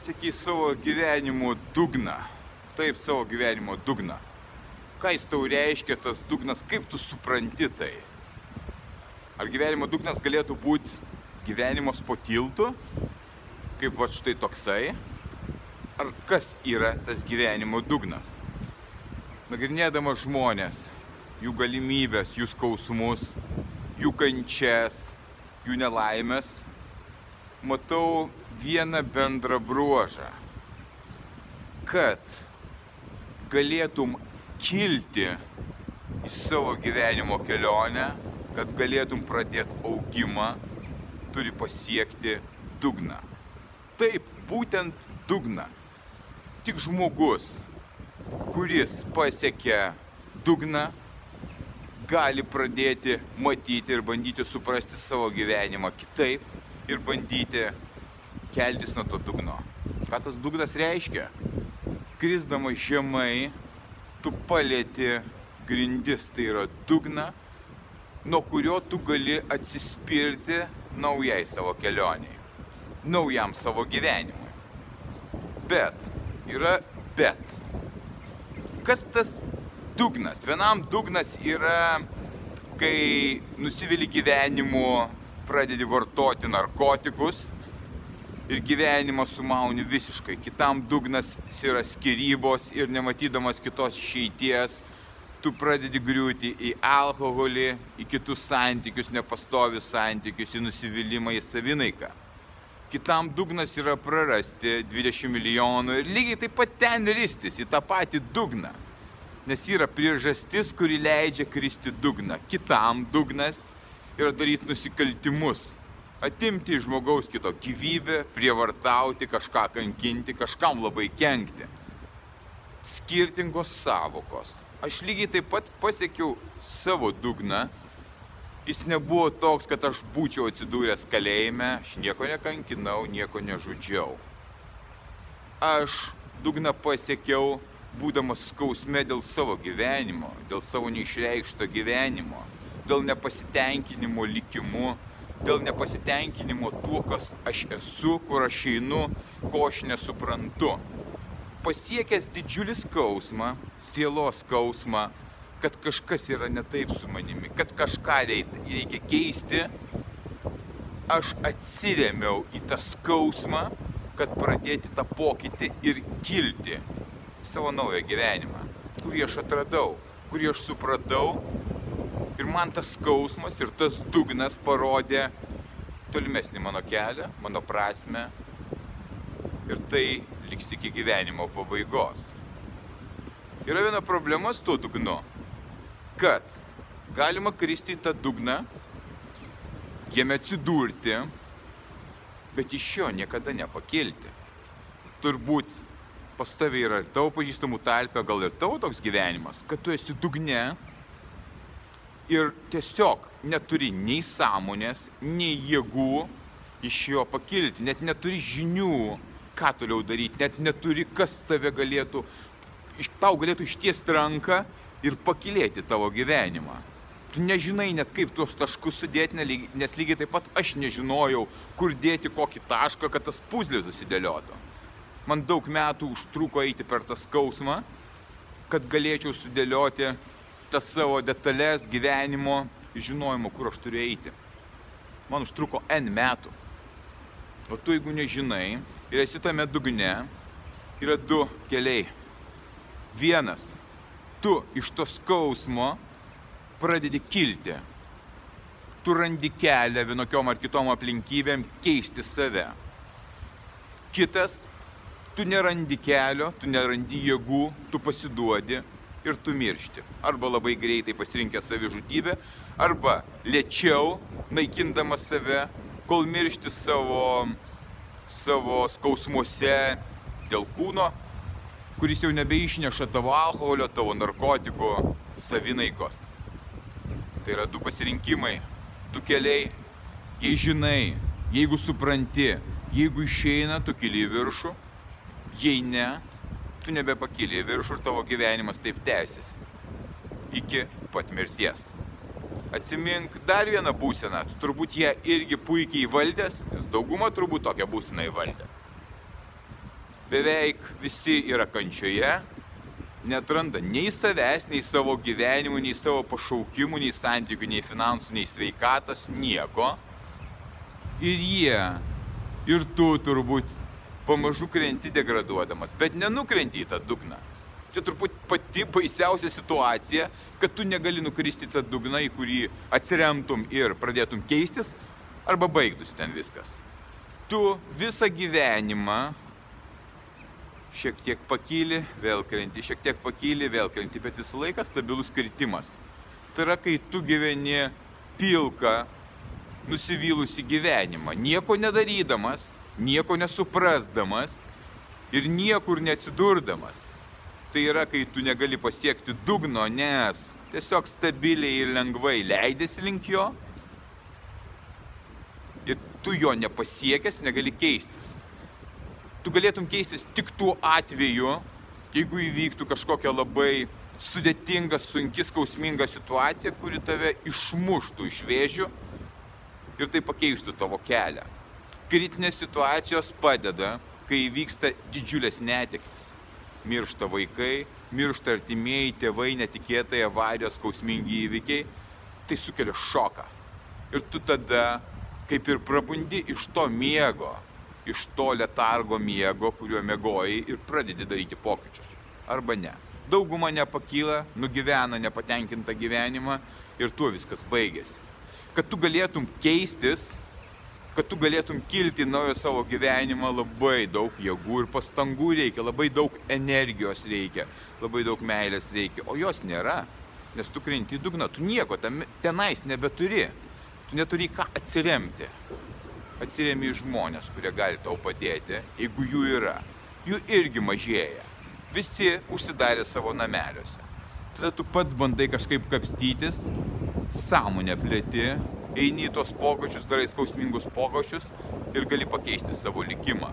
Pasiekiai savo gyvenimo dugną? Taip, savo gyvenimo dugną. Ką jis tau reiškia tas dugnas, kaip tu supranti tai? Ar gyvenimo dugnas galėtų būti gyvenimas po tiltu, kaip va štai toksai? Ar kas yra tas gyvenimo dugnas? Nagrinėdamas žmonės, jų galimybės, jų skausmus, jų kančias, jų nelaimės, matau vieną bendrą bruožą. Kad galėtum kilti į savo gyvenimo kelionę, kad galėtum pradėti augimą, turi pasiekti dugną. Taip, būtent dugną. Tik žmogus, kuris pasiekia dugną, gali pradėti matyti ir bandyti suprasti savo gyvenimą kitaip ir bandyti keltis nuo to dugno. Ką tas dugnas reiškia? Krisdama žemai, tu palėti grindis, tai yra dugna, nuo kurio tu gali atsispirti naujai savo kelioniai, naujam savo gyvenimui. Bet, yra bet. Kas tas dugnas? Vienam dugnas yra, kai nusivili gyvenimu, pradedi vartoti narkotikus ir gyvenimą sumauni visiškai. Kitam dugnas yra skirybos ir nematydamas kitos išeities, tu pradedi griūti į alkoholį, į kitus santykius, nepastovius santykius, į nusivylimą, į savinaiką. Kitam dugnas yra prarasti 20 milijonų ir lygiai taip pat ten ristis į tą patį dugną. Nes yra priežastis, kuri leidžia kristi dugną. Kitam dugnas yra daryti nusikaltimus, atimti iš žmogaus kito gyvybę, prievartauti, kažką kankinti, kažkam labai kenkti. Skirtingos savokos. Aš lygiai taip pat pasiekiau savo dugną. Jis nebuvo toks, kad aš būčiau atsidūręs kalėjime, aš nieko nekankinau, nieko nežudžiau. Aš dugną pasiekiau, būdamas skausme dėl savo gyvenimo, dėl savo neišreikšto gyvenimo, dėl nepasitenkinimo likimu, dėl nepasitenkinimo tuo, kas aš esu, kur aš einu, ko aš nesuprantu. Pasiekęs didžiulį skausmą, sielos skausmą, kad kažkas yra ne taip su manimi, kad kažką reikia keisti, aš atsiremiau į tą skausmą, kad pradėti tą pokytį ir kilti savo naują gyvenimą, kurį aš atradau, kurį aš supratau Ir man tas skausmas ir tas dugnas parodė tolimesnį mano kelią, mano prasme. Ir tai liks iki gyvenimo pabaigos. Yra viena problema su tuo dugnu, kad galima kristi į tą dugną, jame atsidurti, bet iš jo niekada nepakilti. Turbūt pas tavai yra ir tavo pažįstamų talpė, gal ir tavo toks gyvenimas, kad tu esi dugne tiesiog neturi nei sąmonės, nei jėgų iš jo pakilti, net neturi žinių, ką toliau daryti, net neturi, kas tave galėtų, tau galėtų ištiesti ranką ir pakilėti tavo gyvenimą. Tu nežinai net kaip tuos taškus sudėti, nes lygiai taip pat aš nežinojau, kur dėti kokį tašką, kad tas puzlė susidėliotų. Man daug metų užtruko eiti per tą skausmą, kad galėčiau sudėlioti tas savo detalės gyvenimo, žinojimo, kur aš turiu eiti. Man užtruko N metų. O tu jeigu nežinai ir esi tame dugne, yra du keliai. Vienas, tu iš to skausmo pradedi kilti. Tu randi kelią vienokiom ar kitom aplinkybėm keisti save. Kitas, tu nerandi kelio, tu nerandi jėgų, tu pasiduodi ir tu miršti. Arba labai greitai pasirinkęs savižudybę, arba lėčiau, naikindamas save, kol miršti savo, savo skausmuose dėl kūno, kuris jau nebeišneša tavo alkoholio, tavo narkotikų, savinaikos. Tai yra du pasirinkimai, du keliai. Jei žinai, jeigu supranti, jeigu išeina, tu kili į viršų, jei ne, tu nebepakyli į viršų ir tavo gyvenimas taip tęsiasi. Iki pat mirties. Atsimink dar vieną būseną, tu turbūt ją irgi puikiai įvaldęs, nes dauguma turbūt tokią būseną įvaldė. Beveik visi yra kančioje, netranda nei savęs, nei savo gyvenimų, nei savo pašaukimų, nei santykių, nei finansų, nei sveikatos, nieko. Ir jie, ir tu turbūt pamažu krenti degraduodamas, bet nenukrenti į tą dugną. Čia turbūt pati baisiausia situacija, kad tu negali nukristi tą dugną, į kurį atsiremtum ir pradėtum keistis, arba baigtųsi ten viskas. Tu visą gyvenimą šiek tiek pakyli, vėl krenti, šiek tiek pakyli, vėl krenti, bet visą laiką stabilus kritimas. Tai yra, kai tu gyveni pilką, nusivylusi gyvenimą, nieko nedarydamas, nieko nesuprasdamas ir niekur neatsidurdamas tai yra, kai tu negali pasiekti dugno, nes tiesiog stabiliai ir lengvai leidėsi link jo ir tu jo nepasiekęs negali keistis. Tu galėtum keistis tik tuo atveju, jeigu įvyktų kažkokia labai sudėtinga, sunki, skausminga situacija, kuri tave išmuštų iš vėžių ir tai pakeistų tavo kelią. Kritinės situacijos padeda, kai vyksta didžiulės netektis miršta vaikai, miršta artimieji, tėvai, netikėtai avarijos, skausmingi įvykiai, tai sukelia šoką. Ir tu tada kaip ir prabundi iš to miego, iš to letargo miego, kuriuo mėgoji ir pradedi daryti pokyčius. Arba ne. Dauguma nepakyla, nugyvena nepatenkintą gyvenimą ir tuo viskas baigėsi. Kad tu galėtum keistis, kad tu galėtum kilti naujo savo gyvenimą, labai daug jėgų ir pastangų reikia, labai daug energijos reikia, labai daug meilės reikia, o jos nėra, nes tu krenti į dugną, tu nieko tam, tenais nebeturi, tu neturi ką atsiremti. Atsiremi į žmonės, kurie gali tau padėti, jeigu jų yra. Jų irgi mažėja. Visi užsidarė savo nameliuose. Tada tu pats bandai kažkaip kapstytis, sąmonę plėti, eini į tos pokyčius, darai skausmingus pokyčius ir gali pakeisti savo likimą.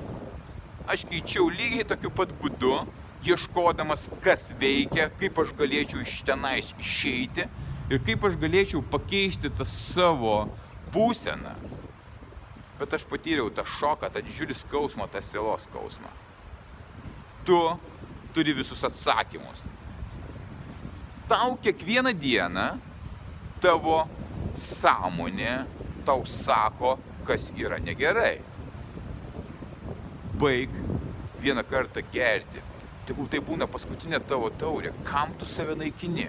Aš keičiau lygiai tokiu pat būdu, ieškodamas, kas veikia, kaip aš galėčiau iš tenais išeiti ir kaip aš galėčiau pakeisti tą savo būseną. Bet aš patyriau tą šoką, tą didžiulį skausmą, tą sielos skausmą. Tu turi visus atsakymus. Tau kiekvieną dieną tavo sąmonė tau sako, kas yra negerai. Baig vieną kartą gerti. Tegul tai būna paskutinė tavo taurė. Kam tu save naikini?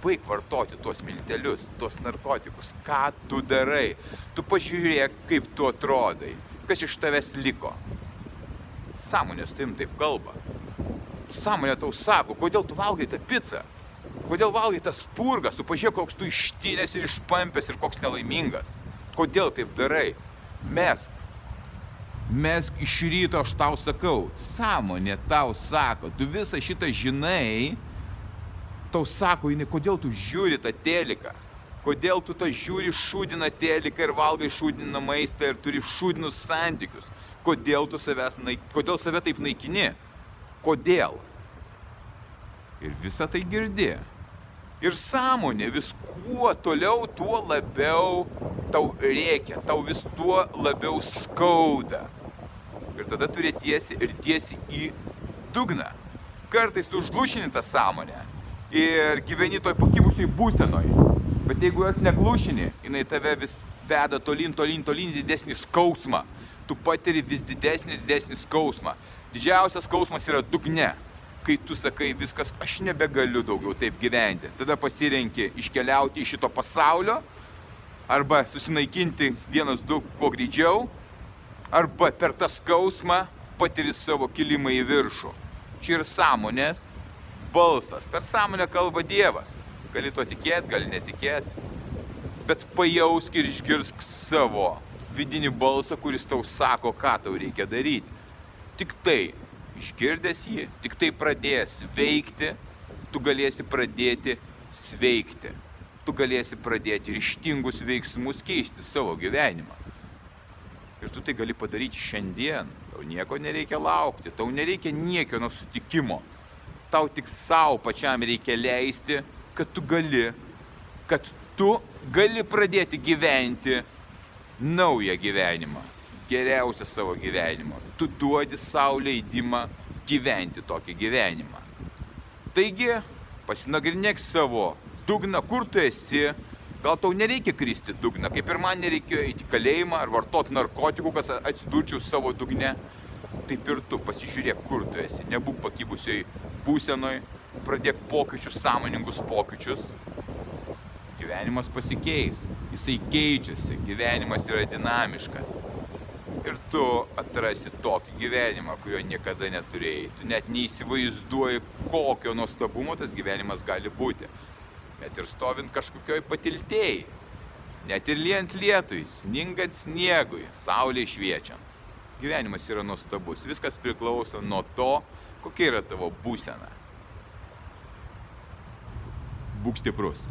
Baig vartoti tuos miltelius, tuos narkotikus. Ką tu darai? Tu pažiūrėk, kaip tu atrodai. Kas iš tavęs liko? Sąmonės tim taip kalba. Sąmonė tau sako, kodėl tu valgai tą pizzą? Kodėl valgai tas purgas, tu pažiūrėk, koks tu ištinės ir išpampęs ir koks nelaimingas. Kodėl taip darai? Mesk. Mesk iš ryto, aš tau sakau. Sąmonė tau sako, tu visą šitą žinai. Tau sako, jinai, kodėl tu žiūri tą teliką. Kodėl tu tą žiūri šūdiną teliką ir valgai šūdiną maistą ir turi šūdinus santykius. Kodėl tu savęs, naik... kodėl save taip naikini? Kodėl? Ir visą tai girdi. Ir sąmonė vis kuo toliau, tuo labiau tau reikia, tau vis tuo labiau skauda. Ir tada turi tiesi ir tiesi į dugną. Kartais tu užglušini tą sąmonę ir gyveni toj pakibusiai būsenoj. Bet jeigu jos neglušini, jinai tave vis veda tolin, tolin, tolin didesnį skausmą. Tu patiri vis didesnį, didesnį skausmą. Didžiausias skausmas yra dugne kai tu sakai viskas, aš nebegaliu daugiau taip gyventi. Tada pasirenki iškeliauti iš šito pasaulio, arba susinaikinti vienas du kuo greičiau, arba per tą skausmą patiri savo kilimą į viršų. Čia ir sąmonės balsas. Per sąmonę kalba Dievas. Gali to tikėti, gali netikėti. Bet pajausk ir išgirsk savo vidinį balsą, kuris tau sako, ką tau reikia daryti. Tik tai išgirdęs jį, tik tai pradėjęs veikti, tu galėsi pradėti sveikti. Tu galėsi pradėti ryštingus veiksmus keisti savo gyvenimą. Ir tu tai gali padaryti šiandien. Tau nieko nereikia laukti, tau nereikia niekieno sutikimo. Tau tik savo pačiam reikia leisti, kad tu gali, kad tu gali pradėti gyventi naują gyvenimą. Geriausią savo gyvenimą. Tu duodi savo leidimą gyventi tokį gyvenimą. Taigi, pasinagrinėk savo dugną, kur tu esi. Gal tau nereikia kristi dugną, kaip ir man nereikėjo eiti į kalėjimą ar vartoti narkotikų, kad atsidurčiau savo dugne. Taip ir tu pasižiūrėk, kur tu esi. Nebūk pakybusioj būsenoj, pradėk pokyčius, sąmoningus pokyčius. Gyvenimas pasikeis, jisai keičiasi, gyvenimas yra dinamiškas ir tu atrasi tokį gyvenimą, kurio niekada neturėjai. Tu net neįsivaizduoji, kokio nuostabumo tas gyvenimas gali būti. Net ir stovint kažkokioj patiltėjai, net ir liejant lietui, sningant sniegui, saulė šviečiant. Gyvenimas yra nuostabus, viskas priklauso nuo to, kokia yra tavo būsena. Būk stiprus.